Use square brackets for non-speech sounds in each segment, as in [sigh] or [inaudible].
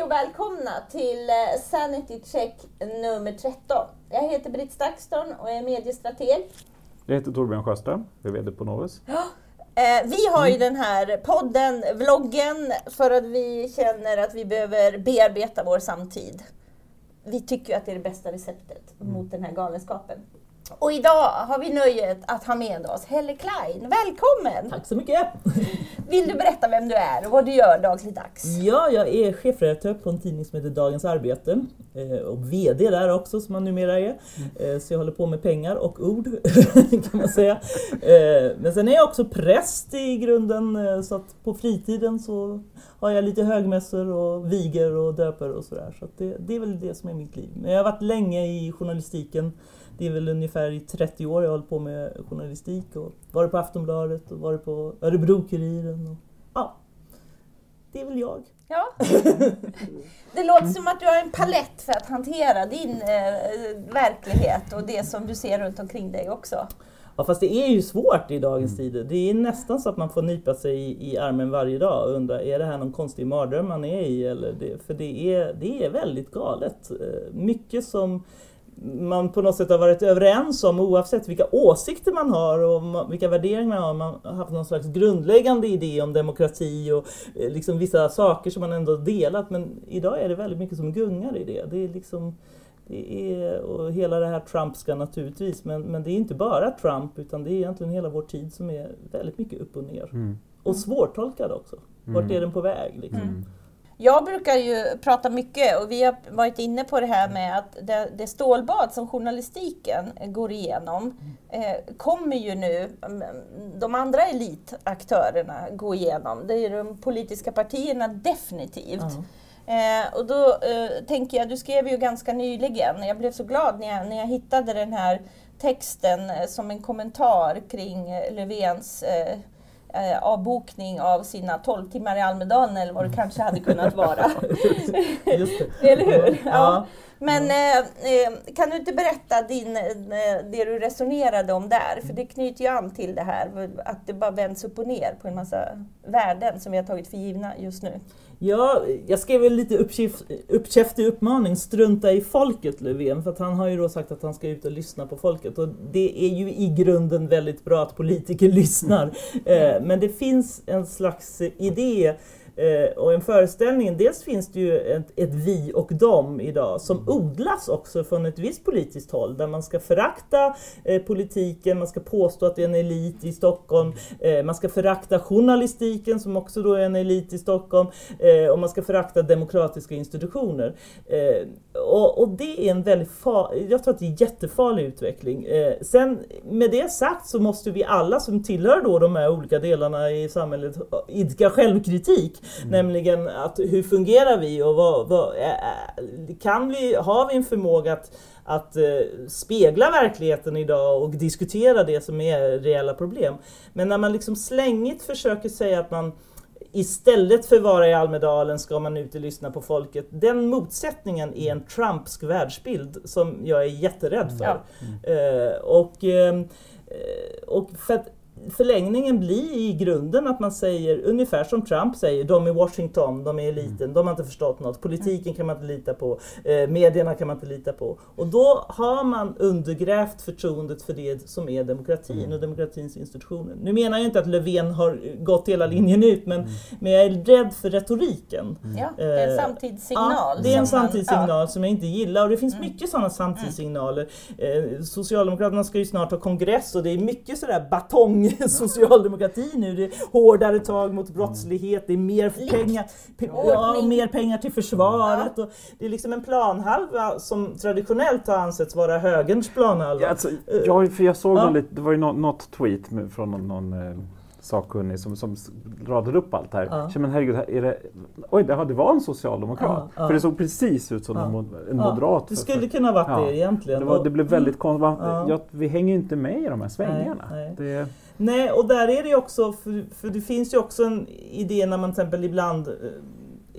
Hej och välkomna till eh, Sanity Check nummer 13. Jag heter Britt Stakston och är mediestrateg. Jag heter Torbjörn Sjöström, jag är VD på Novus. Ja. [gasps] Eh, vi har ju den här podden, vloggen, för att vi känner att vi behöver bearbeta vår samtid. Vi tycker att det är det bästa receptet Mm. mot den här galenskapen. Och idag har vi nöjet att ha med oss Helle Klein. Välkommen! Tack så mycket! [laughs] Vill du berätta vem du är och vad du gör dagligdags? Ja, jag är chefredaktör på en tidning som heter Dagens Arbete eh, och VD där också som man numera är. Eh, Så jag håller på med pengar och ord [laughs] kan man säga. Eh, Men sen är jag också präst i grunden så att på fritiden så har jag lite högmässor och viger och döper och sådär. Så att det, det är väl det som är mitt liv. Men jag har varit länge i journalistiken. Det är väl ungefär i 30 år jag har hållit på med journalistik och varit på Aftonbladet och varit på Örebro-Kuriren. Och, ja, det är väl jag. Ja. [laughs] Det låter som att du har en palett för att hantera din eh, verklighet och det som du ser runt omkring dig också. Ja fast det är ju svårt i dagens tider. Det är nästan så att man får nypa sig i, i armen varje dag och undra, är det här någon konstig mardröm man är i? Eller det, för det är, det är väldigt galet. Eh, Mycket som man på något sätt har varit överens om oavsett vilka åsikter man har och vilka värderingar man har. Man har haft någon slags grundläggande idé om demokrati och eh, liksom vissa saker som man ändå delat. Men idag är det väldigt mycket som gungar i det. Det är liksom det är, och hela det här Trumpska naturligtvis, men, men det är inte bara Trump utan det är egentligen hela vår tid som är väldigt mycket upp och ner. Mm. Och svårtolkad också. Vart är den på väg? Liksom? Mm. Jag brukar ju prata mycket och vi har varit inne på det här med att det, det stålbad som journalistiken går igenom eh, kommer ju nu mm, de andra elitaktörerna gå igenom. Det är de politiska partierna definitivt. Ja. Eh, och då eh, tänker jag, du skrev ju ganska nyligen, jag blev så glad när jag, när jag hittade den här texten eh, som en kommentar kring eh, Löfvens eh, avbokning av sina 12 timmar i Almedalen eller vad det kanske hade kunnat vara. [laughs] [laughs] Eller hur? Ja. Ja. Men eh, eh, kan du inte berätta din, eh, det du resonerade om där? För det knyter ju an till det här att det bara vänds upp och ner på en massa värden som vi har tagit för givna just nu. Ja, jag skrev en lite uppkäft- uppkäftig uppmaning, strunta i folket Löfven, för att han har ju då sagt att han ska ut och lyssna på folket och det är ju i grunden väldigt bra att politiker [laughs] lyssnar. Eh, Men det finns en slags idé eh, och en föreställning, dels finns det ju ett, ett vi och dem idag som odlas också från ett visst politiskt håll där man ska förakta eh, politiken, man ska påstå att det är en elit i Stockholm, eh, man ska förakta journalistiken som också då är en elit i Stockholm eh, och man ska förakta demokratiska institutioner. Eh, och, och det är en väldigt far, jag tror att det är en jättefarlig utveckling. Eh, sen med det sagt så måste vi alla som tillhör då de här olika delarna i samhället idka självkritik. Nämligen att hur fungerar vi och vad, vad, kan vi, har vi en förmåga att att eh, spegla verkligheten idag och diskutera det som är reella problem. Men när man liksom slängigt försöker säga att man istället för att vara i Almedalen ska man ut och lyssna på folket. Den motsättningen är en Trumpsk världsbild som jag är jätterädd för. Ja. Eh, och, eh, och för att förlängningen blir i grunden att man säger ungefär som Trump säger, de i Washington, de är eliten, de har inte förstått något, politiken kan man inte lita på, eh, medierna kan man inte lita på. Och då har man undergrävt förtroendet för det som är demokratin och demokratins institutioner. Nu menar jag inte att Löfven har gått hela linjen ut, men, men jag är rädd för retoriken. Ja, det är en Eh, samtidssignal. Ja, det är en man- samtidssignal ja. som jag inte gillar och det finns mycket sådana samtidssignaler. Eh, Socialdemokraterna ska ju snart ha kongress och det är mycket sådär batong [laughs] socialdemokrati nu. Det är hårdare tag mot brottslighet, det är mer pengar, pe- ja, mer pengar till försvaret. Och det är liksom en planhalva som traditionellt har ansetts vara högerns planhalva. Ja, alltså, jag, för jag såg Ja. lite, det var ju nå- något tweet från någon, någon eh, sakkunnig som, som radade upp allt här. Ja. Men herregud, är det, oj, det, det var en socialdemokrat. Ja. För det såg precis ut som en, en moderat. Det skulle kunna ha varit det egentligen. det, var, det blev väldigt konstigt. Ja. Vi hänger ju inte med i de här svängarna. Nej, Det, Nej, och där är det också, för, för det finns ju också en idé när man till exempel ibland eh,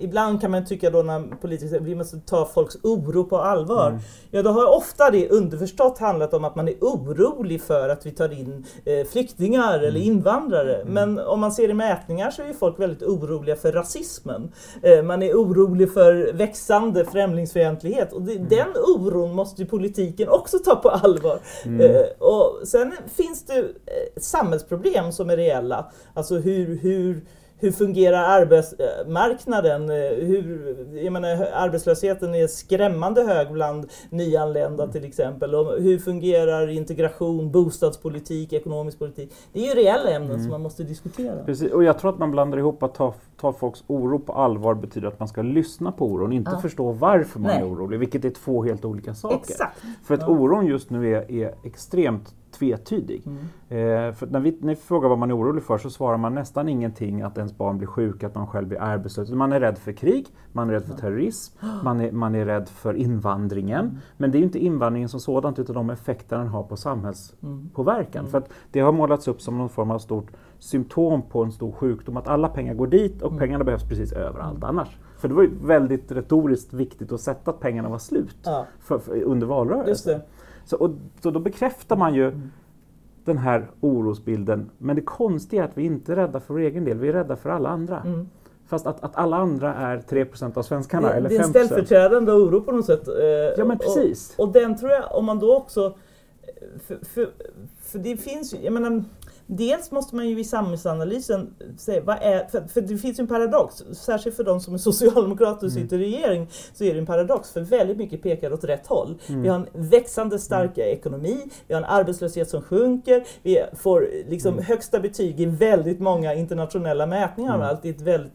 ibland kan man tycka då när politiker säger vi måste ta folks oro på allvar. Mm. Ja, då har ofta det underförstått handlat om att man är orolig för att vi tar in eh, flyktingar eller Mm. invandrare. Men om man ser i mätningar så är folk väldigt oroliga för rasismen. Eh, man är orolig för växande främlingsfientlighet och det, Mm. den oron måste ju politiken också ta på allvar. Mm. Eh, och sen finns det eh, samhällsproblem som är reella. Alltså hur, hur, hur fungerar arbetsmarknaden? Hur, jag menar, arbetslösheten är skrämmande hög bland nyanlända till exempel. Och hur fungerar integration, bostadspolitik, ekonomisk politik? Det är ju reella ämnen som man måste diskutera. Precis, och jag tror att man blandar ihop att ta, ta folks oro på allvar betyder att man ska lyssna på oron, inte Ja. förstå varför man Nej. är orolig, vilket är två helt olika saker. Exakt! För att Ja. oron just nu är, är extremt tvetydig. Mm. Eh, för när vi, när vi frågar vad man är orolig för så svarar man nästan ingenting att ens barn blir sjuka, att man själv blir arbetslös. Man är rädd för krig, man är rädd för terrorism, [gasps] man är, man är rädd för invandringen. Mm. Men det är ju inte invandringen som sådant utan de effekter den har på samhällspåverkan. Mm. För att det har målats upp som någon form av stort symptom på en stor sjukdom, att alla pengar går dit och Mm. pengarna behövs precis överallt annars. För det var ju väldigt retoriskt viktigt att sätta att pengarna var slut Ja, för, för, under valrörelsen. Så, och, så då bekräftar man ju Mm. den här orosbilden. Men det konstiga är att vi inte är rädda för vår egen del, vi är rädda för alla andra. Mm. Fast att, att alla andra är 3% av svenskarna Det, eller det är en 5 ställföreträdande oro på något sätt. eh, Ja men och- precis. Och den tror jag, om man då också... För, för, för det finns ju, jag menar, dels måste man ju i samhällsanalysen säga, vad är, för, för det finns ju en paradox, särskilt för de som är socialdemokrater och Mm. sitter i regering, så är det en paradox, för väldigt mycket pekar åt rätt håll. Mm. Vi har en växande stark ekonomi, vi har en arbetslöshet som sjunker, vi får liksom Mm. högsta betyg i väldigt många internationella mätningar, Mm. allt i ett väldigt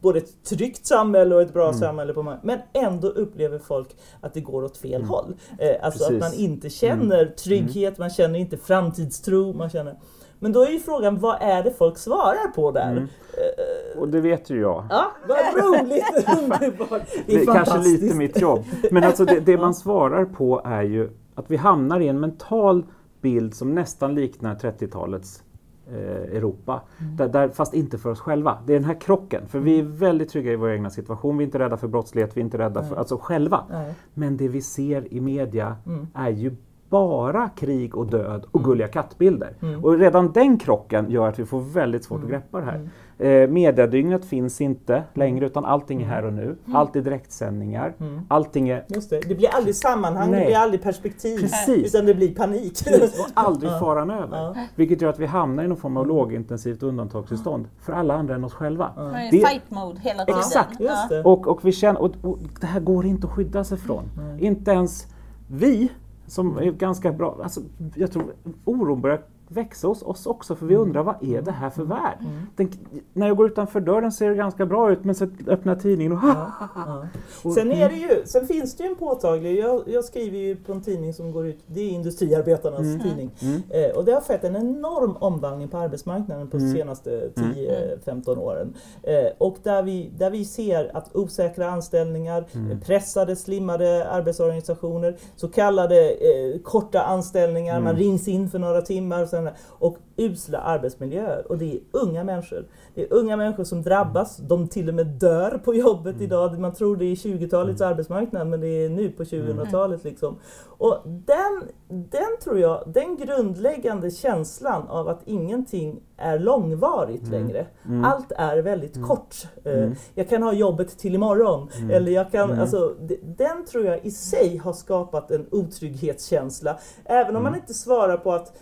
både ett tryggt samhälle och ett bra Mm. samhälle. På men ändå upplever folk att det går åt fel Mm. håll. Eh, alltså Precis. att man inte känner trygghet, man känner inte framtidstro. Man känner... Men då är ju frågan, vad är det folk svarar på där? Mm. Eh, Och det vet ju jag. Ja, vad roligt! [laughs] Underbart! Det är kanske lite mitt jobb. Men alltså det, det man svarar på är ju att vi hamnar i en mental bild som nästan liknar 30-talets eh, Europa. Mm. Där, där, fast inte för oss själva. Det är den här krocken. För vi är väldigt trygga i vår egna situation. Vi är inte rädda för brottslighet, vi är inte rädda för, Nej. alltså själva. Nej. Men det vi ser i media Mm. är ju bara krig och död och gulliga kattbilder. Mm. Och redan den krocken gör att vi får väldigt svårt att greppa det här. Eh, mediadygnet finns inte längre utan allting är här och nu. Allt är direktsändningar. Mm. Allting är Just det. det blir aldrig sammanhang, det Nej. blir aldrig perspektiv. Precis. Utan det blir panik. och aldrig [laughs] faran över. Vilket gör att vi hamnar i någon form av lågintensivt undantagstillstånd för alla andra än oss själva. Man är Det- fight mode hela tiden. Exakt, Just det. Och, och, vi känner, och, och det här går inte att skydda sig från. Inte ens vi som är ganska bra, alltså, jag tror oron börjar växa hos oss också för vi undrar vad är det här för värld? Mm. Den, när jag går utanför dörren ser det ganska bra ut men så öppnar tidningen och Ja, [laughs] ja. Och- Sen, är det ju, sen finns det ju en påtaglig, jag, jag skriver ju på en tidning som går ut, det är Industriarbetarnas Mm. tidning. Mm. Eh, och det har skett en enorm omvandling på arbetsmarknaden på de Mm. senaste 10-15 åren. Eh, och där vi, där vi ser att osäkra anställningar, Mm. pressade, slimmade arbetsorganisationer, så kallade eh, korta anställningar, Mm. man rings in för några timmar och, sen, och usla arbetsmiljöer. Och det är unga människor. Det är unga människor som drabbas, de till och med dör på jobbet Mm. idag. Man tror det är 20-talets arbetsmarknad men det är nu på 2000-talet. Liksom. Och den, den tror jag, den grundläggande känslan av att ingenting är långvarigt Mm. längre. Mm. Allt är väldigt kort. Eh, Mm. Jag kan ha jobbet till imorgon. Mm. Eller jag kan, Mm. alltså, den tror jag i sig har skapat en otrygghetskänsla. Även om man Mm. inte svarar på att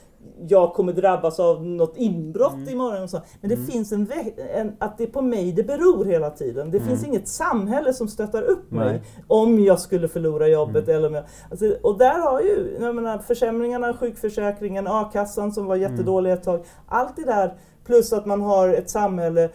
jag kommer drabbas av något inbrott Mm. imorgon. Och så. Men det Mm. finns en, en, att det är på mig det beror hela tiden. Det Mm. finns inget samhälle som stöttar upp mig Nej. om jag skulle förlora jobbet. Mm. eller om jag, alltså, och där har ju jag menar, försämringarna, sjukförsäkringen, a-kassan som var Mm. jättedålig ett tag. Allt det där plus att man har ett samhälle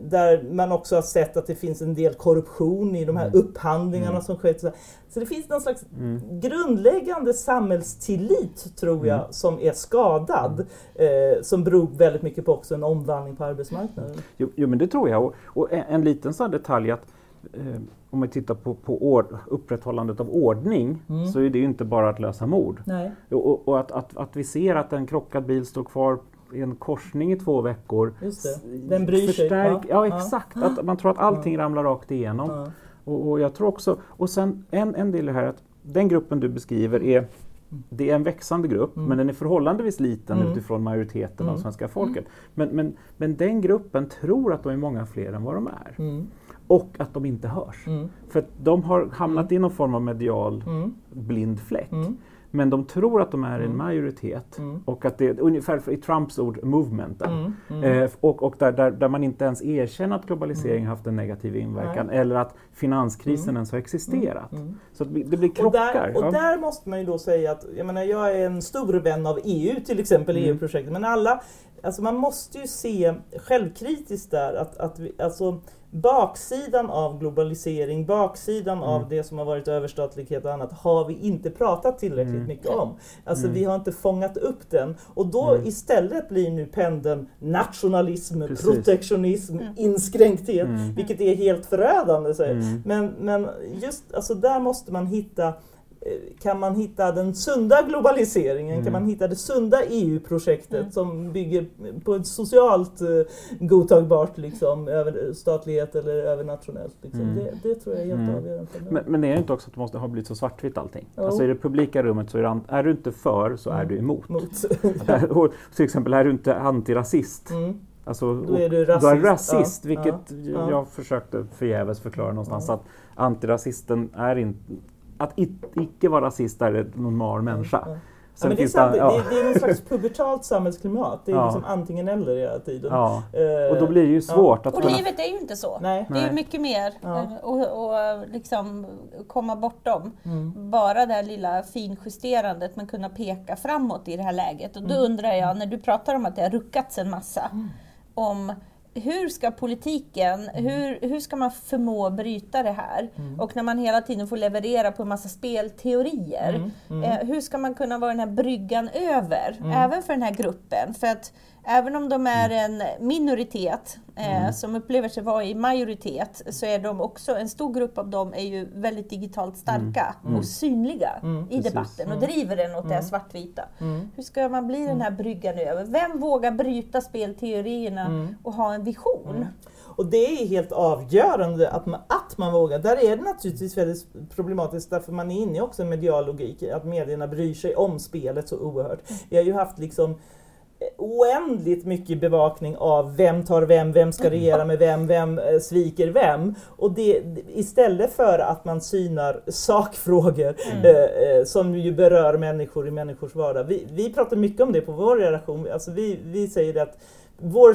där man också har sett att det finns en del korruption i de här Mm. upphandlingarna Mm. som skett. Så det finns någon slags Mm. grundläggande samhällstillit tror jag Mm. som är skadad. Eh, som beror väldigt mycket på också en omvandling på arbetsmarknaden. Jo, jo men det tror jag. Och, och en, en liten sån detalj att eh, om man tittar på, på ord, upprätthållandet av ordning Mm. så är det ju inte bara att lösa mord. Och, och, att, att, att vi ser att en krockad bil står kvar en korsning i två veckor. Just det. Den bryr sig. Förstärk, Ja. ja, exakt. Att man tror att allting ramlar rakt igenom. Ja. Och, och jag tror också, och sen en, en del är här att den gruppen du beskriver är det är en växande grupp, Mm. men den är förhållandevis liten Mm. utifrån majoriteten av Mm. svenska folket. Men, men, men den gruppen tror att de är många fler än vad de är. Mm. Och att de inte hörs. Mm. För de har hamnat i någon form av medial Mm. blind fläck. Mm. Men de tror att de är en Mm. majoritet. Mm. Och att det är ungefär för- i Trumps ord, movementen. Mm. Mm. Eh, och och där, där, där man inte ens erkänner att globalisering haft en negativ inverkan eller att finanskrisen ens har existerat. Mm. Så det blir Och krockar. där, och där måste man ju då säga att, jag menar jag är en stor vän av EU till exempel, Mm. EU-projektet, men alla, alltså man måste ju se självkritiskt där att, att vi, alltså baksidan av globalisering, baksidan Mm. av det som har varit överstatlighet och annat har vi inte pratat tillräckligt Mm. mycket om. Alltså Mm. vi har inte fångat upp den och då Mm. istället blir nu pendeln nationalism, Precis. protektionism, Mm. inskränkthet, Mm. vilket är helt förödande. Så. Mm. Men, men just alltså där måste man hitta kan man hitta den sunda globaliseringen? Mm. Kan man hitta det sunda EU-projektet Mm. som bygger på ett socialt eh, godtagbart liksom, överstatlighet eller övernationellt? Liksom. Mm. Det, det tror jag är helt Mm. avgörande. Men, men är det inte också att det måste ha blivit så svartvitt allting? Jo. Alltså i det publika rummet så är, det, an- är du inte för så är Mm. du emot. Mot. [laughs] och till exempel är du inte antirasist. Mm. Alltså, Då är du Då är rasist. du rasist, Ja, vilket ja. jag försökte förgäves förklara någonstans. Ja. Att antirasisten är inte... Att icke vara rasist är en normal människa. Ja. Ja, men det, är finns sant, det, det, ja, det är någon slags pubertalt samhällsklimat. Det är Ja. liksom antingen eller hela tiden. ja. Eh, Och då blir det ju svårt att Och kunna... livet är ju inte så. Nej. Det är ju mycket mer Ja. eh, och, och liksom komma bortom Mm. bara det här lilla finjusterandet men kunna peka framåt i det här läget. Och då Mm. undrar jag, när du pratar om att det har ruckats en massa, om hur ska politiken, hur, hur ska man förmå bryta det här? Mm. Och när man hela tiden får leverera på en massa spelteorier, Mm. Mm. Eh, hur ska man kunna vara den här bryggan över, Mm. även för den här gruppen? För att även om de är en minoritet eh, Mm. som upplever sig vara i majoritet, så är de också, en stor grupp av dem är ju väldigt digitalt starka Mm. och synliga Mm. i debatten och Mm. driver den åt det Mm. svartvita. Mm. Hur ska man bli den här bryggan över? Vem vågar bryta spelteorierna Mm. och ha en vision? Mm. Och det är helt avgörande att man, att man vågar. Där är det naturligtvis väldigt problematiskt därför man är inne också en medial logik, att medierna bryr sig om spelet så oerhört. Vi har ju haft liksom oändligt mycket bevakning av vem tar vem, vem ska regera med vem, vem eh, sviker vem. Och det, istället för att man synar sakfrågor Mm. eh, eh, som ju berör människor i människors vardag. Vi, vi pratar mycket om det på vår relation. Alltså vi, vi säger det att vår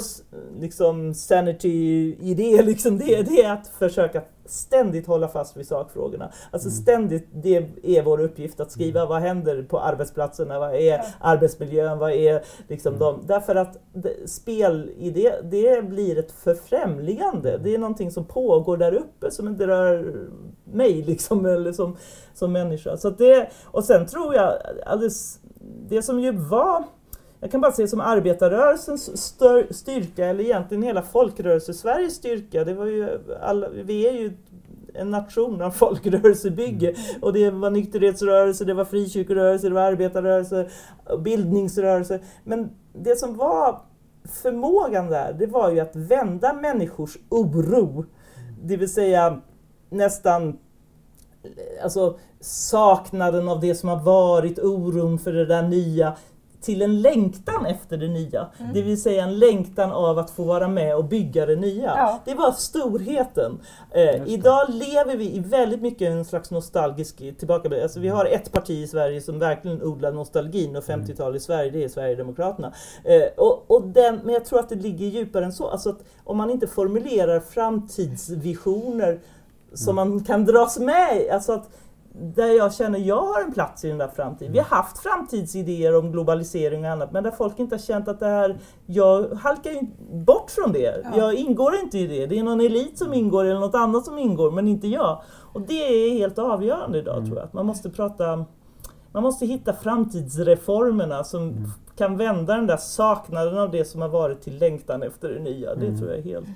liksom sanity-idé liksom, det, det är att försöka ständigt hålla fast vid sakfrågorna. Alltså ständigt, det är vår uppgift att skriva vad händer på arbetsplatserna, vad är arbetsmiljön, vad är liksom de... Därför att spel i det, det blir ett förfrämligande. Det är någonting som pågår där uppe som inte rör mig liksom, eller som, som människa. Så det, och sen tror jag, alldeles, det som ju var jag kan bara se som arbetarrörelsens stör, styrka, eller egentligen hela folkrörelse-Sveriges styrka, det var ju alla, vi är ju en nation av folkrörelsebygge. Och det var nykterhetsrörelse, det var frikyrkorörelse, det var arbetarrörelse, bildningsrörelse. Men det som var förmågan där, det var ju att vända människors oro, det vill säga nästan alltså, saknaden av det som har varit, oron för det där nya, till en längtan efter det nya. Mm. Det vill säga en längtan av att få vara med och bygga det nya. Ja. Det var storheten. Eh, idag lever vi i väldigt mycket en slags nostalgisk tillbaka. Alltså vi har ett parti i Sverige som verkligen odlar nostalgin och 50-tal i Sverige, det är Sverigedemokraterna. Eh, och, och den, men jag tror att det ligger djupare än så. Alltså att om man inte formulerar framtidsvisioner som man kan dras med i, alltså att där jag känner jag har en plats i den där framtiden. Vi har haft framtidsidéer om globalisering och annat men där folk inte har känt att det här, jag halkar ju bort från det. Ja. Jag ingår inte i det. Det är någon elit som ingår eller något annat som ingår men inte jag. Och det är helt avgörande idag tror jag. Att man måste prata man måste hitta framtidsreformerna som kan vända den där saknaden av det som har varit till längtan efter det nya. Det Mm. tror jag är helt...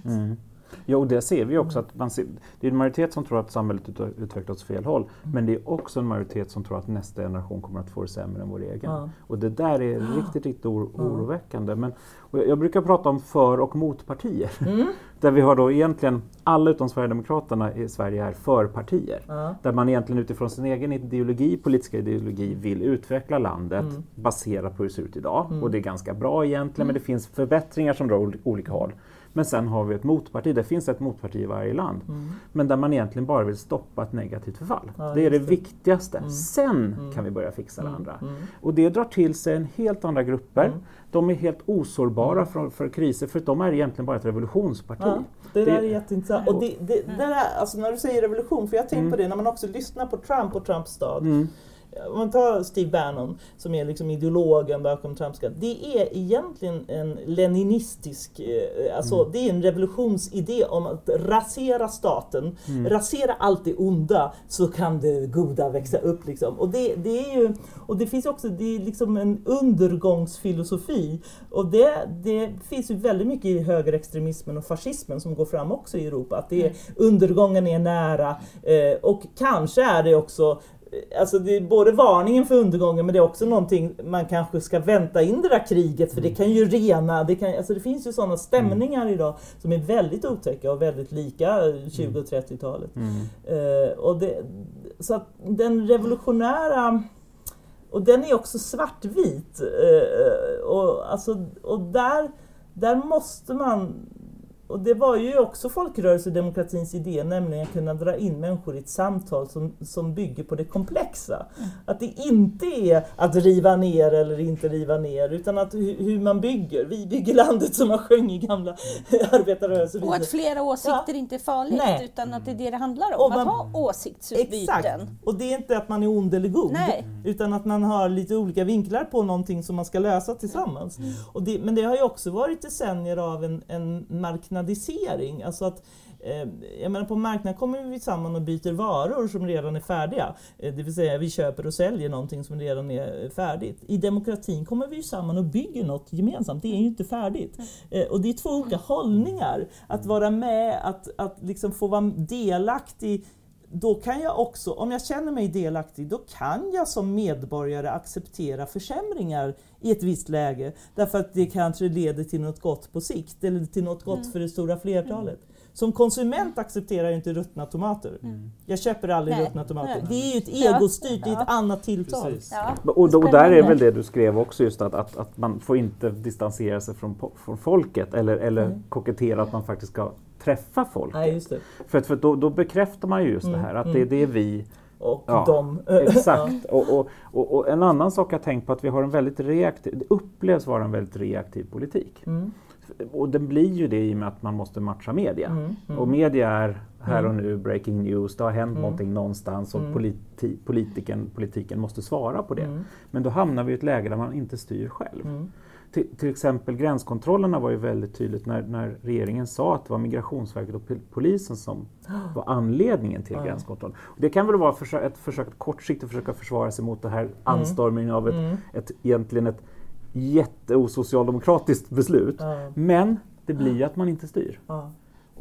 Mm. Ja, och det ser vi också. att man ser, Det är en majoritet som tror att samhället utvecklas åt fel håll, mm. men det är också en majoritet som tror att nästa generation kommer att få det sämre än vår egen. Ja. Och det där är riktigt, riktigt oro, oroväckande. Men, jag, jag, brukar prata om för och motpartier. Mm. [laughs] Där vi har då egentligen, alla utom Sverigedemokraterna i Sverige är förpartier. Ja. Där man egentligen utifrån sin egen ideologi, politiska ideologi, vill utveckla landet mm. baserat på hur det ser ut idag. Mm. Och det är ganska bra egentligen, men det finns förbättringar som drar olika håll. Men sen har vi ett motparti, det finns ett motparti i varje land. Mm. Men där man egentligen bara vill stoppa ett negativt förfall. Ja, det är det, det. viktigaste. Mm. Sen mm. kan vi börja fixa det mm. andra. Mm. Och det drar till sig en helt andra grupper. De är helt osårbara för, för kriser för de är egentligen bara ett revolutionsparti. Ja, det där är jätteintressant. Och det, det, det där, alltså när du säger revolution, för jag tänker på det när man också lyssnar på Trump och Trumps stad om man tar Steve Bannon som är liksom ideologen bakom Trumpska. Det är egentligen en leninistisk, eh, alltså mm. det är en revolutionsidé om att rasera staten, mm. rasera allt det onda så kan det goda växa upp. Liksom. Och, det, det är ju, och det finns också det är liksom en undergångsfilosofi. Och det, det finns ju väldigt mycket i högerextremismen och fascismen som går fram också i Europa. Att det är, mm. undergången är nära eh, och kanske är det också Alltså det är både varningen för undergången men det är också någonting man kanske ska vänta in det där kriget för det mm. kan ju rena, det, kan, alltså det finns ju sådana stämningar mm. idag som är väldigt otäcka och väldigt lika 20 och 30-talet. Mm. Uh, och det, så att den revolutionära och den är också svartvit. Uh, och, alltså, och där, där måste man och det var ju också folkrörelsedemokratins idé, nämligen att kunna dra in människor i ett samtal som, som bygger på det komplexa. Att det inte är att riva ner eller inte riva ner, utan att hur, man bygger. Vi bygger landet som man sjöng i gamla [laughs] arbetarrörelsen. Och att flera åsikter ja. inte är farligt, Nej. utan att det är det det handlar om, man, att ha åsiktsutbyten. Exakt. Och det är inte att man är ond eller god, Nej. utan att man har lite olika vinklar på någonting som man ska lösa tillsammans. Mm. Och det, men det har ju också varit decennier av en, en marknad marknadisering. Alltså att, eh, jag menar på marknaden kommer vi samman och byter varor som redan är färdiga. Eh, det vill säga vi köper och säljer någonting som redan är färdigt. I demokratin kommer vi samman och bygger något gemensamt. Det är ju inte färdigt. Eh, och det är två olika hållningar. Att vara med, att, att liksom få vara delaktig då kan jag också, om jag känner mig delaktig, då kan jag som medborgare acceptera försämringar i ett visst läge. Därför att det kanske leder till något gott på sikt, eller till något gott mm. för det stora flertalet. Mm. Som konsument accepterar jag inte ruttna tomater. Mm. Jag köper aldrig Nej. ruttna tomater. Nej. Det är ju ett egostyrt, det är ett annat tilltal. Ja. Och, och, där är väl det du skrev också, just att, att, att man får inte distansera sig från, från folket eller, eller mm. kokettera att man faktiskt ska träffa folket. Nej, för, för då, då, bekräftar man ju just mm. det här, att det, det är vi och ja, de. [laughs] Exakt. och, och, och, och, en annan sak jag tänkt på att vi har en väldigt reaktiv, det upplevs vara en väldigt reaktiv politik. Mm. Och den blir ju det i och med att man måste matcha media. Mm, mm. Och media är här och mm. nu breaking news, det har hänt mm. någonting någonstans och mm. politi politiken, politiken måste svara på det. Mm. Men då hamnar vi i ett läge där man inte styr själv. Mm. Till, till, exempel gränskontrollerna var ju väldigt tydligt när, när, regeringen sa att det var Migrationsverket och polisen som [gasps] var anledningen till ja. gränskontrollen. Det kan väl vara försök, ett försök kortsiktigt försöka försvara sig mot det här anstormningen av ett, ett, egentligen ett jätteosocialdemokratiskt beslut. Ja. Men det blir ju att man inte styr. Ja.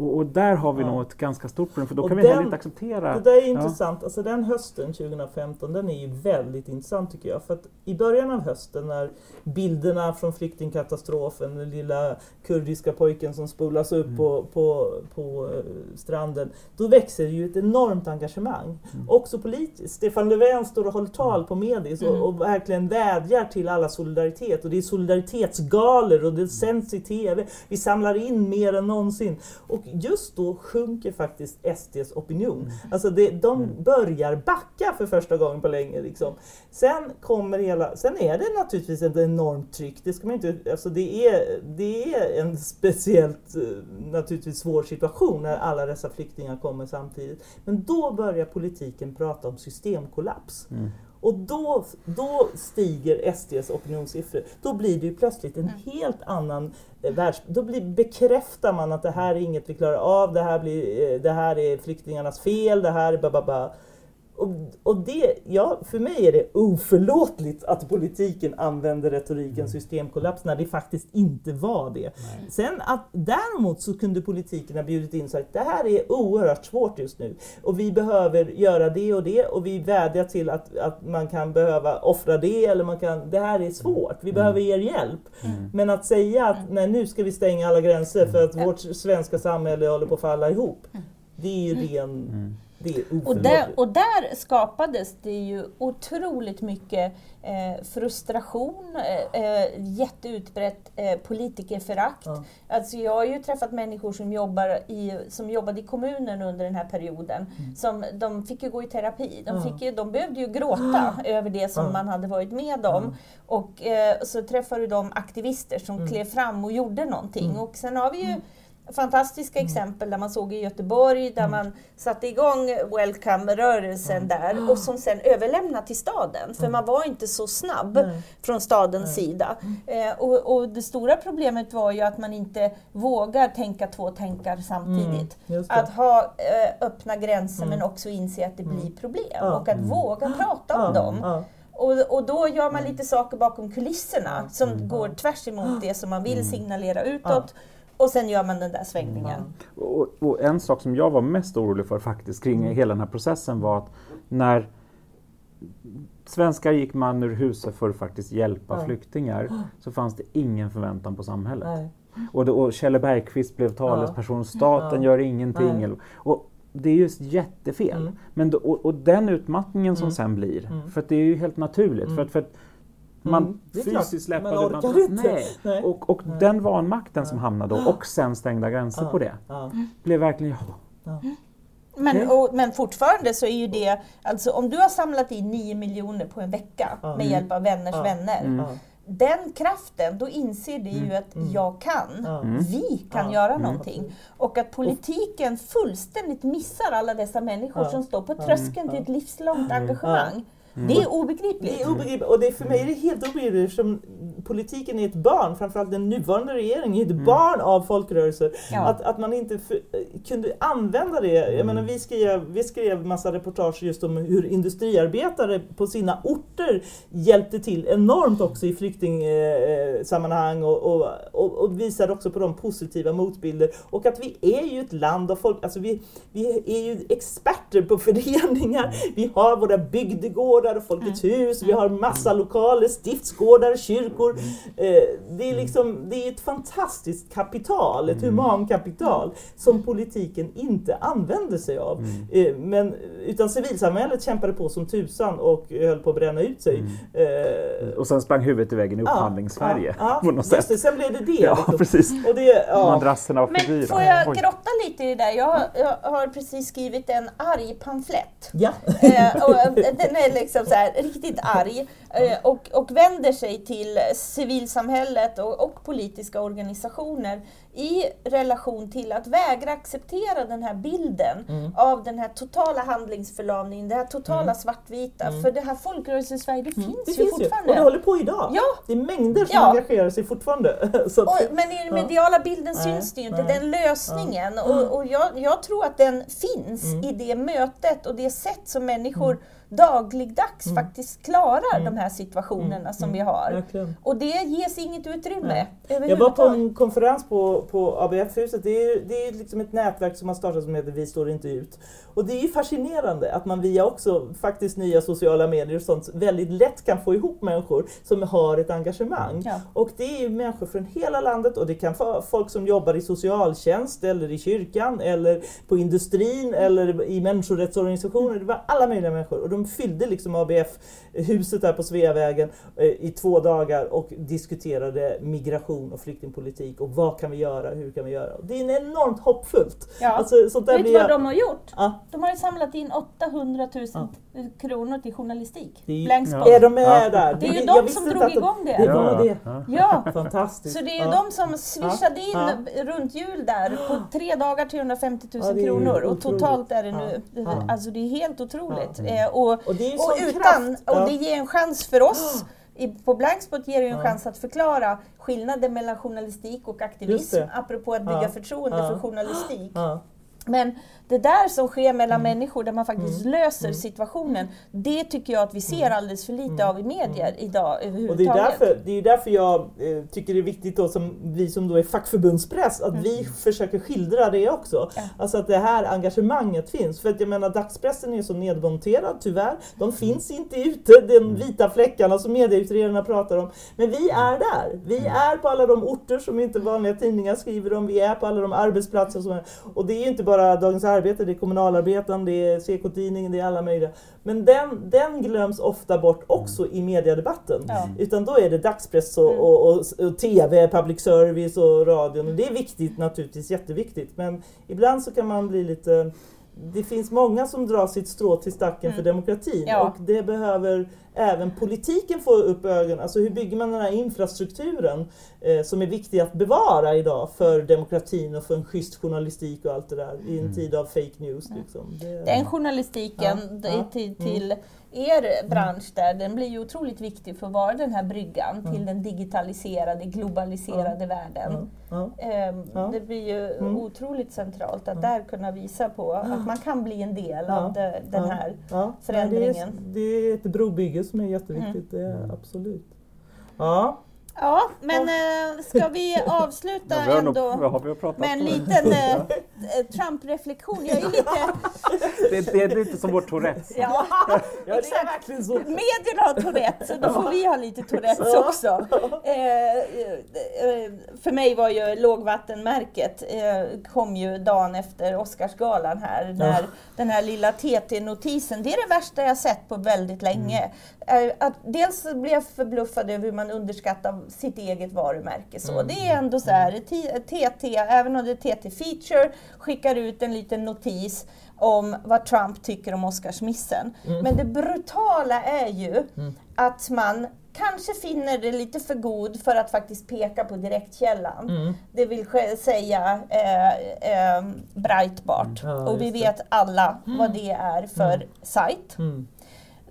Och, och, där har vi ja. nog ett ganska stort problem för då och kan vi heller inte acceptera... Det där är intressant. Ja. Alltså den hösten 2015 den är ju väldigt intressant tycker jag. För att i början av hösten när bilderna från flyktingkatastrofen, den lilla kurdiska pojken som spolas upp mm. på, på, på eh, stranden. Då växer ju ett enormt engagemang. Mm. Också politiskt. Stefan Löfven står och håller tal på Medis mm. och, och, verkligen vädjar till alla solidaritet. Och det är solidaritetsgalor och det sänds i TV. Vi samlar in mer än någonsin. Och just då sjunker faktiskt SDs opinion. Mm. Alltså det, de mm. börjar backa för första gången på länge. Liksom. Sen, kommer hela, sen är det naturligtvis ett enormt tryck. Det, ska man inte, alltså det, är, det är en speciellt eh, naturligtvis svår situation när alla dessa flyktingar kommer samtidigt. Men då börjar politiken prata om systemkollaps. Mm. Och då, då stiger SDs opinionssiffror. Då blir det ju plötsligt en mm. helt annan eh, världs... Då blir, bekräftar man att det här är inget vi klarar av, det här, blir, eh, det här är flyktingarnas fel, det här är bababa. Och, och det, ja, för mig är det oförlåtligt att politiken använder retoriken mm. systemkollaps när det faktiskt inte var det. Nej. Sen att däremot så kunde politiken ha bjudit in och sagt det här är oerhört svårt just nu och vi behöver göra det och det och vi vädjar till att, att man kan behöva offra det eller man kan, det här är svårt, vi mm. behöver er hjälp. Mm. Men att säga att nej, nu ska vi stänga alla gränser för att vårt svenska samhälle håller på att falla ihop. Det är ju ren mm. Och, där, och där skapades det ju otroligt mycket eh, frustration, eh, eh, jätteutbrett eh, politikerförakt. Ja. Alltså jag har ju träffat människor som, jobbar i, som jobbade i kommunen under den här perioden. Mm. Som, de fick ju gå i terapi. De, fick ju, de behövde ju gråta [gasps] över det som man hade varit med om. Och eh, så träffade de aktivister som mm. klev fram och gjorde någonting. Mm. Och sen har vi ju mm fantastiska mm. exempel där man såg i Göteborg där mm. man satte igång Welcome-rörelsen mm. där och som sen överlämnade till staden. För mm. man var inte så snabb Nej. från stadens Nej. sida. Mm. Eh, och, och, det stora problemet var ju att man inte vågar tänka två tankar samtidigt. Att ha eh, öppna gränser men också inse att det blir problem ja. och att våga prata om dem. Och, och då gör man lite saker bakom kulisserna som mm. går tvärs emot det som man vill signalera utåt. Och sen gör man den där svängningen. Mm. Och, och, en sak som jag var mest orolig för faktiskt kring mm. hela den här processen var att när svenskar gick man ur huset för att faktiskt hjälpa ja. flyktingar så fanns det ingen förväntan på samhället. Nej. Och, det, och Kjelle Bergqvist blev talesperson, staten ja. gör ingenting. Och det är just jättefel. Mm. Men då, och, och, den utmattningen som mm. sen blir, mm. för det är ju helt naturligt. För, mm. att, för att man mm, fysiskt släpper man orkar man, inte. Nej. nej. Och, och nej. den vanmakten som hamnade då och sen stängda gränser på det blev verkligen ja. Men, och, men fortfarande så är ju det, alltså om du har samlat in 9 miljoner på en vecka med hjälp av vänners vänner mm den kraften, då inser det ju mm. att mm. jag kan, mm. vi kan mm. göra någonting. Och att politiken fullständigt missar alla dessa människor som står på tröskeln till ett livslångt engagemang. Mm. Det är obegripligt. Det är obegripligt. Och det, för mig är det helt obegripligt eftersom politiken är ett barn, framförallt den nuvarande regeringen är ett mm. barn av folkrörelser. Ja. Att, att man inte för, kunde använda det. Jag mm. menar, vi, skrev, vi skrev massa reportage just om hur industriarbetare på sina orter hjälpte till enormt också i flyktingsammanhang och, och, och, och visade också på de positiva motbilder. Och att vi är ju ett land av folk, alltså vi, vi är ju experter på föreningar, mm. vi har våra bygdegårdar och Folkets mm. hus, vi har massa lokaler, stiftsgårdar, kyrkor, Eh, det är liksom, det är ett fantastiskt kapital, ett mm. humankapital som politiken inte använder sig av. Mm. Eh, men, utan civilsamhället kämpade på som tusan och höll på att bränna ut sig. Mm. Och sen sprang huvudet i väggen i upphandlings-Sverige. Ja, ja, [laughs] det, sen blev det det. Ja, liksom. precis. Och det, ja. Madrasserna var för Men får jag grotta lite i det där? Jag, jag har precis skrivit en arg pamflett. Ja. och den är liksom så här, riktigt arg eh, och, och vänder sig till civilsamhället och, och, politiska organisationer i relation till att vägra acceptera den här bilden mm. av den här totala handlingsförlamningen, det här totala mm. svartvita. Mm. För det här folkrörelsesverige, det mm. finns det ju finns fortfarande. Ju. Och det håller på idag. Ja. Det är mängder som ja. engagerar sig fortfarande. [laughs] och, men i den mediala bilden ja. syns det ju inte, den lösningen. Och, och jag, jag, tror att den finns mm. i det mötet och det sätt som människor mm dagligdags mm. faktiskt klarar mm. de här situationerna mm. som vi har. Verkligen. Och det ges inget utrymme Jag var på en konferens på, på ABF-huset. Det är, det är liksom ett nätverk som har startat som heter Vi står inte ut. Och det är fascinerande att man via också faktiskt nya sociala medier och sånt väldigt lätt kan få ihop människor som har ett engagemang. Ja. Och det är människor från hela landet och det kan vara folk som jobbar i socialtjänst eller i kyrkan eller på industrin eller i människorättsorganisationer. Det var alla möjliga människor. Och de fyllde liksom ABF-huset där på Sveavägen eh, i två dagar och diskuterade migration och flyktingpolitik och vad kan vi göra, hur kan vi göra? Det är enormt hoppfullt. Ja. Alltså, sånt där Vet du vad jag... de har gjort? Ja. De har ju samlat in 800 000 ja. kronor till journalistik. Det är, ja. är de med ja. där? Det är ju de som drog igång det. Det var det. Ja. Fantastiskt. Så det är ju de som swishade in runt jul där på [gasps] tre dagar 350 000 kronor och totalt är det nu, alltså det är helt otroligt. Eh, och, och, det, och utan, och det ger en chans för oss [gasps] på Blankspot ger det en chans att förklara skillnaden mellan journalistik och aktivism, apropå att bygga förtroende för journalistik. Men det där som sker mellan mm. människor, där man faktiskt mm. löser mm. situationen, det tycker jag att vi ser mm. alldeles för lite av i medier idag överhuvudtaget. Och det är därför, det är därför jag eh, tycker det är viktigt, då, som vi som då är fackförbundspress, att vi försöker skildra det också. Ja. Alltså att det här engagemanget finns. För att jag menar, dagspressen är så nedmonterad tyvärr. De finns inte ute, de vita fläckarna som medieutredarna pratar om. Men vi är där. Vi är på alla de orter som inte vanliga tidningar skriver om. Vi är på alla de arbetsplatser som är. Och det är inte bara Dagens Arbete, det är Kommunalarbetaren, det är CK-tidningen, det är alla möjliga. Men den, den glöms ofta bort också i mediedebatten. Ja. Utan då är det dagspress och, mm. och, och, och, TV, public service och radion. Och det är viktigt naturligtvis, jätteviktigt. Men ibland så kan man bli lite det finns många som drar sitt strå till stacken mm. för demokratin ja. och det behöver även politiken få upp ögonen. Alltså hur bygger man den här infrastrukturen eh, som är viktig att bevara idag för demokratin och för en schysst journalistik och allt det där i en mm. tid av fake news. Liksom. Det, den journalistiken ja, till, till mm er bransch där, den blir ju otroligt viktig för att vara den här bryggan mm. till den digitaliserade, globaliserade världen. Mm. Det blir ju mm. otroligt centralt att där kunna visa på att man kan bli en del av den här förändringen. Det är, det är ett brobygge som är jätteviktigt, det är mm. absolut. Ja. Ja, men äh, ska vi [laughs] avsluta ja, ändå nog, med en liten [laughs] äh, Trump-reflektion? Jag är lite... det, det, är lite som vår Tourettes. Ja, ja exakt. Medierna har Tourettes, så då får vi ha lite Tourettes också. Eh, för mig var ju lågvattenmärket kom ju dagen efter Oscarsgalan här, när den här lilla TT-notisen, det är det värsta jag sett på väldigt länge. Mm. Att dels blev jag förbluffad över hur man underskattar sitt eget varumärke. Så. Mm. Det är ändå så här, TT, även om det är TT Feature, skickar ut en liten notis om vad Trump tycker om Oscarsmissen. Mm. Men det brutala är ju mm. att man kanske finner det lite för god för att faktiskt peka på direktkällan. Mm. Det vill säga eh, eh, Breitbart. Ja, och vi vet alla vad det är för mm. sajt.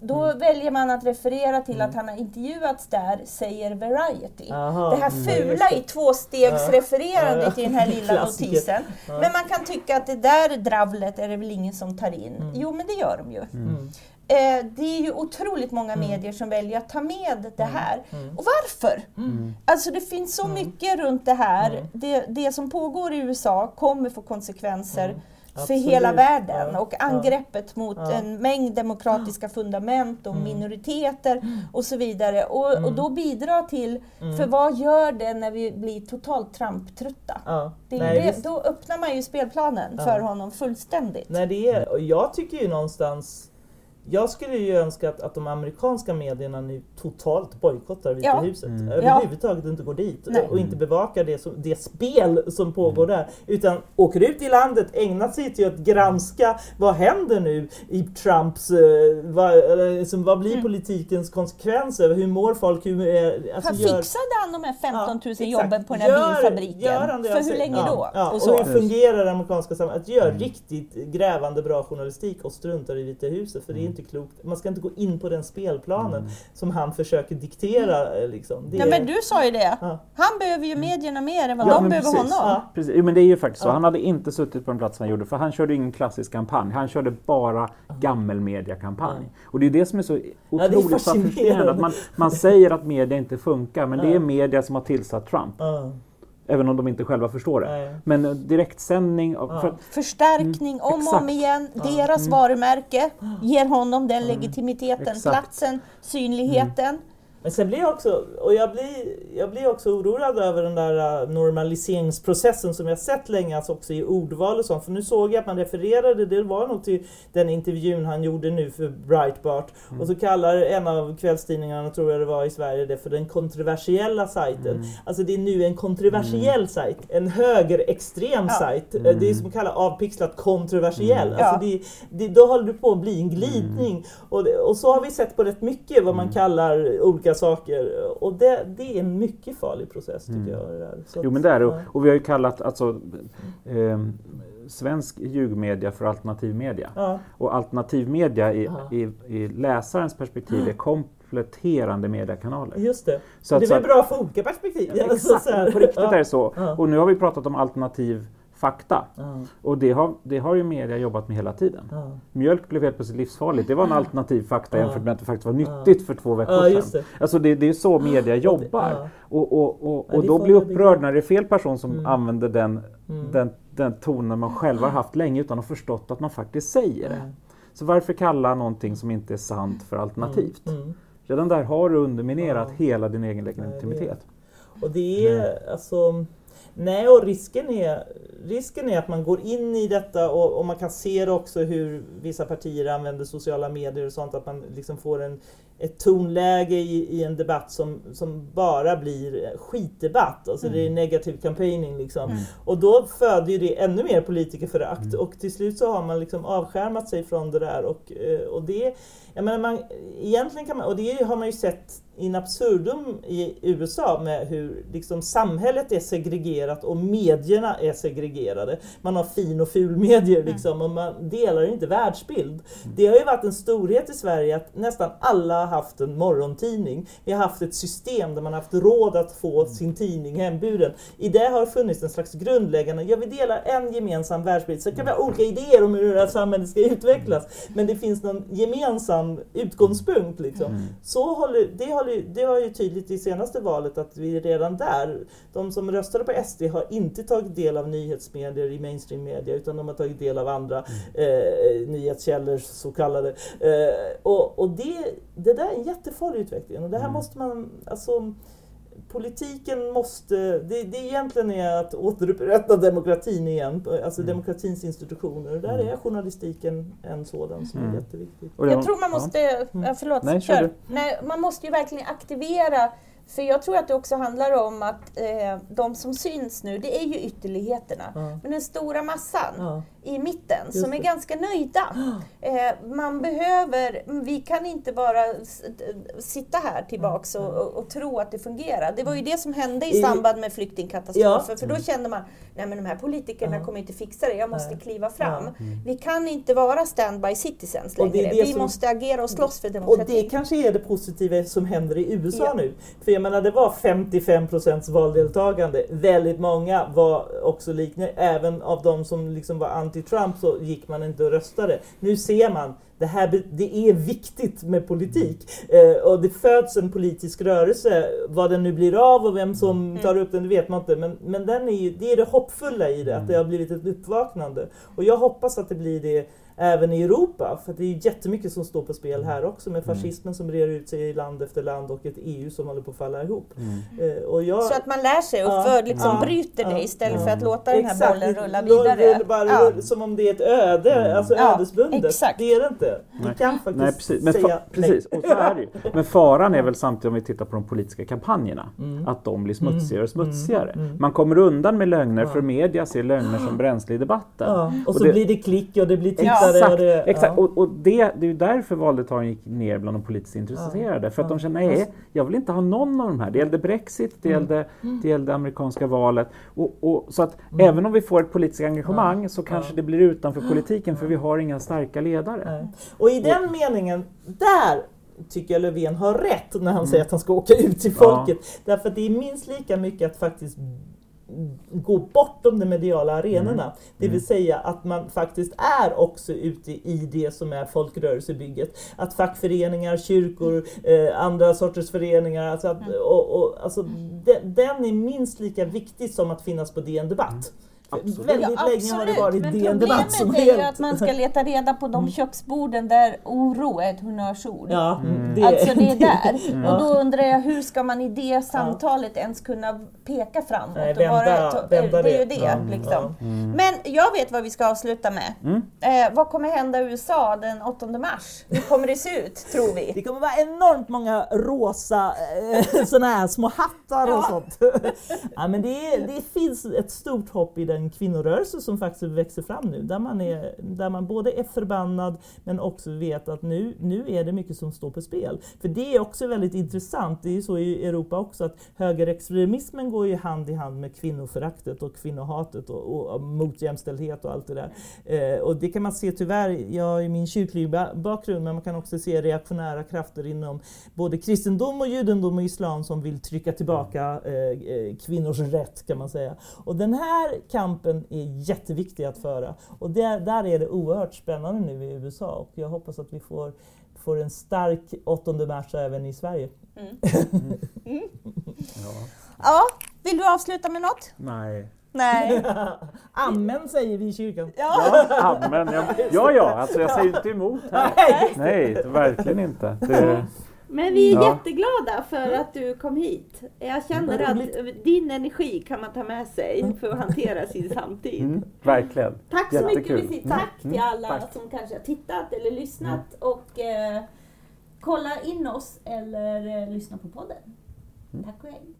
Mm. Då mm. väljer man att referera till mm. att han har intervjuats där, säger Variety. Aha, det här mm, fula i tvåstegsrefererandet ja. i den här lilla [laughs] notisen. Ja. Men man kan tycka att det där dravlet är det väl ingen som tar in. Mm. Jo, men det gör de ju. Mm. Eh, det är ju otroligt många mm. medier som väljer att ta med det här. Och varför? Alltså det finns så mycket runt det här. Det, det som pågår i USA kommer få konsekvenser för hela världen ja. och angreppet mot ja. en mängd demokratiska fundament och mm. minoriteter mm. och så vidare. Och, mm. och då bidra till, mm. för vad gör det när vi blir totalt Trump-trötta? Ja. då öppnar man ju spelplanen för honom fullständigt. Nej, det är, och jag tycker ju någonstans jag skulle ju önska att, att de amerikanska medierna nu totalt bojkottar Vita ja. huset. Mm. Överhuvudtaget inte går dit Nej. och inte bevakar det, som, det spel som pågår mm. där. Utan åker ut i landet, ägnar sig till att granska vad händer nu i Trumps... Eh, vad, liksom, vad blir mm. politikens konsekvenser? Hur mår folk? Hur, eh, alltså, gör... Fixade han de här 15 000 ja, jobben på den här gör, bilfabriken? Gör han det, För alltså, hur länge ja, då? Ja, och, och, hur fungerar det amerikanska samhället? Att göra mm. riktigt grävande bra journalistik och struntar i Vita huset. För det är mm. Inte klokt. Man ska inte gå in på den spelplanen mm. som han försöker diktera. Mm. Liksom. Det ja, men du sa ju det. Ja. Han behöver ju medierna mer än vad ja, de behöver precis. honom. Ja. Precis. Jo, men det är ju faktiskt så. Han hade inte suttit på den plats han gjorde för han körde ingen klassisk kampanj. Han körde bara gammelmediakampanj. Och det är det som är så otroligt ja, fascinerande. Att man, man säger att media inte funkar men det är media som har tillsatt Trump. Även om de inte själva förstår det. Nej. Men eh, direktsändning... Ja. För, Förstärkning mm, om och om igen. Deras mm. varumärke ger honom den mm. legitimiteten, exakt. platsen, synligheten. Men sen blir jag också, och jag blir, jag blir också oroad över den där äh, normaliseringsprocessen som jag sett länge, alltså också i ordval och sånt. För nu såg jag att man refererade, det var nog till den intervjun han gjorde nu för Breitbart. Mm. Och så kallar en av kvällstidningarna, tror jag det var i Sverige, det för den kontroversiella sajten. Mm. Alltså det är nu en kontroversiell mm. sajt, en högerextrem ja. sajt. Mm. Det är som att kalla avpixlat kontroversiell. Mm. Alltså det, det, då håller det på att bli en glidning. Mm. Och, och så har vi sett på rätt mycket vad man mm. kallar olika olika saker. Och det, det är en mycket farlig process tycker mm. jag. Så jo men det är det. Ja. Och vi har ju kallat alltså, eh, svensk ljugmedia för alternativmedia. Ja. Och alternativmedia i, i, i läsarens perspektiv är kompletterande mediekanaler. Just det. Så det är väl bra för olika perspektiv? Ja, exakt, på [laughs] riktigt är det så. Och nu har vi pratat om alternativ fakta. Ja. Och det har, det har ju media jobbat med hela tiden. Ja. Mjölk blev helt plötsligt livsfarligt. Det var en alternativ fakta Ja. jämfört med att det faktiskt var nyttigt för två veckor Ja, sedan. det. Alltså det, det är så media jobbar. ja. Och, och, och, Ja, och det då blir jag upprörd när det är fel person som Mm. använder den, Mm. den, den tonen man själv har haft länge utan att förstått att man faktiskt säger det. Mm. Så varför kalla någonting som inte är sant för alternativt? Mm. Redan där har du underminerat Ja. hela din egen legitimitet. Och det är alltså Nej, och risken är, risken är att man går in i detta och, och man kan se det också hur vissa partier använder sociala medier och sånt, att man liksom får en, ett tonläge i, i en debatt som, som bara blir skitdebatt. Alltså det är negativ campaigning liksom. Och då föder ju det ännu mer politikerförakt och till slut så har man liksom avskärmat sig från det där. Och, eh, och det, jag menar man, egentligen kan man, och det har man ju sett in absurdum i USA med hur liksom samhället är segregerat och medierna är segregerade. Man har fin och ful medier liksom och man delar inte världsbild. Det har ju varit en storhet i Sverige att nästan alla haft en morgontidning. Vi har haft ett system där man har haft råd att få sin tidning hemburen. I det har funnits en slags grundläggande, ja vi delar en gemensam världsbild. Sen kan vi ha olika idéer om hur det här samhället ska utvecklas. Men det finns någon gemensam utgångspunkt. Liksom. Så håller, det, håller, det har ju tydligt i senaste valet att vi är redan där. De som röstade på SD har inte tagit del av nyhetsmedier i mainstream media utan de har tagit del av andra eh, nyhetskällor så kallade. Eh, och och det, det där är en jättefarlig utveckling och det här måste man alltså Politiken måste, det, det egentligen är att återupprätta demokratin igen, alltså demokratins institutioner. Och där är journalistiken en sådan som är Mm. jätteviktig. Och det- Jag tror man måste, ja, förlåt, Nej, kör kör. du. Nej, man måste ju verkligen aktivera för jag tror att det också handlar om att eh, de som syns nu, det är ju ytterligheterna. Ja. Men den stora massan Ja. i mitten Just som är det. ganska nöjda. [gasps] Eh, man behöver, vi kan inte bara sitta här tillbaks och, och, och tro att det fungerar. Det var ju det som hände i samband med flyktingkatastrofen. Ja. För då kände man, nej men de här politikerna Ja. kommer inte fixa det, jag måste Nej. kliva fram. Ja. Vi kan inte vara standby citizens Och det längre. det Vi som- måste agera och slåss för Och demokratin. det kanske är det positiva som händer i USA Ja. nu. För jag menar det var 55 procents valdeltagande. Väldigt många var också liknande. Även av de som liksom var anti-Trump så gick man inte och röstade. Nu ser man det här det är viktigt med politik. Eh, och det föds en politisk rörelse. Vad den nu blir av och vem som tar upp den det vet man inte. Men, men den är ju, det är det hoppfulla i det, att det har blivit ett uppvaknande. Och jag hoppas att det blir det även i Europa. För det är ju jättemycket som står på spel här också med fascismen som breder ut sig i land efter land och ett EU som håller på att falla ihop. Eh, och jag, Så att man lär sig och Ja, för, liksom ja, bryter det ja, istället ja. för att låta den här Exakt, bollen rulla rull- vidare. rull- bara Ja. rull- Som om det är ett öde, alltså Ja, ödesbundet. exakt. Det är det inte. Vi Nej. kan faktiskt Nej, precis. Men, säga precis. Och så är det ju. Men faran är väl samtidigt om vi tittar på de politiska kampanjerna, Mm. att de blir smutsigare och smutsigare. Man kommer undan med lögner för media ser lögner som bränsle i debatten. Ja, och så det- blir det klick och det blir tittare. Exakt, och det, exakt. Ja. Och, och det, det är ju därför valdeltagandet gick ner bland de politiskt intresserade. För att de känner, nej, jag vill inte ha någon av de här. Det gällde Brexit, det gällde, det gällde amerikanska valet. Och, och, så att även om vi får ett politiskt engagemang så kanske det blir utanför politiken för vi har inga starka ledare. Nej. Och i den meningen, där tycker jag Löfven har rätt när han säger att han ska åka ut till Ja. folket. Därför att det är minst lika mycket att faktiskt gå bortom de mediala arenorna. Det vill säga att man faktiskt är också ute i det som är folkrörelsebygget. Att fackföreningar, kyrkor, eh, andra sorters föreningar, alltså att, och, och, alltså, de, den är minst lika viktig som att finnas på DN Debatt. Absolut. Väldigt Ja, länge har det absolut. varit Men DN Debatt som problemet är ju helt- att man ska leta reda på de köksborden där oro är ett honnörsord. Ja, Mm. Alltså det är [laughs] där. Ja. Och då undrar jag hur ska man i det samtalet ens kunna peka framåt? Nej, och vända- vara, vända det är ju det. det. Ja. Liksom. Ja. Men jag vet vad vi ska avsluta med. Mm. Eh, vad kommer hända i USA den 8 mars? Hur kommer det se ut, tror vi? [laughs] Det kommer vara enormt många rosa eh, [laughs] såna här små hattar och Ja. sånt. ja, men det, det finns ett stort hopp i den kvinnorörelse som faktiskt växer fram nu. Där man, är, där man både är förbannad men också vet att nu, nu är det mycket som står på spel. För det är också väldigt intressant. Det är ju så i Europa också att högerextremismen går ju hand i hand med kvinnoföraktet och kvinnohatet och, och, och mot jämställdhet och allt det där. Eh, och det kan man se tyvärr, jag har ju min kyrkliga bakgrund, men man kan också se reaktionära krafter inom både kristendom och judendom och islam som vill trycka tillbaka eh, eh kvinnors rätt kan man säga. Och den här kampen kampen är jätteviktig att föra. Och där, där är det oerhört spännande nu i USA och jag hoppas att vi får, får en stark 8 mars även i Sverige. Mm. [laughs] Mm. Ja. ja, vill du avsluta med något? Nej. Nej. [laughs] amen säger vi i kyrkan. Ja, ja amen. Ja, ja, alltså jag säger inte emot här. Nej, Nej verkligen inte. Det... Men vi är ja. jätteglada för att du kom hit. Jag känner att din energi kan man ta med sig för att hantera sin samtid. Mm, verkligen. Tack så Jättekul. mycket Visit. Tack mm, till alla tack. som kanske har tittat eller lyssnat mm. och eh, kolla in oss eller eh, lyssna på podden. Mm. Tack och hej.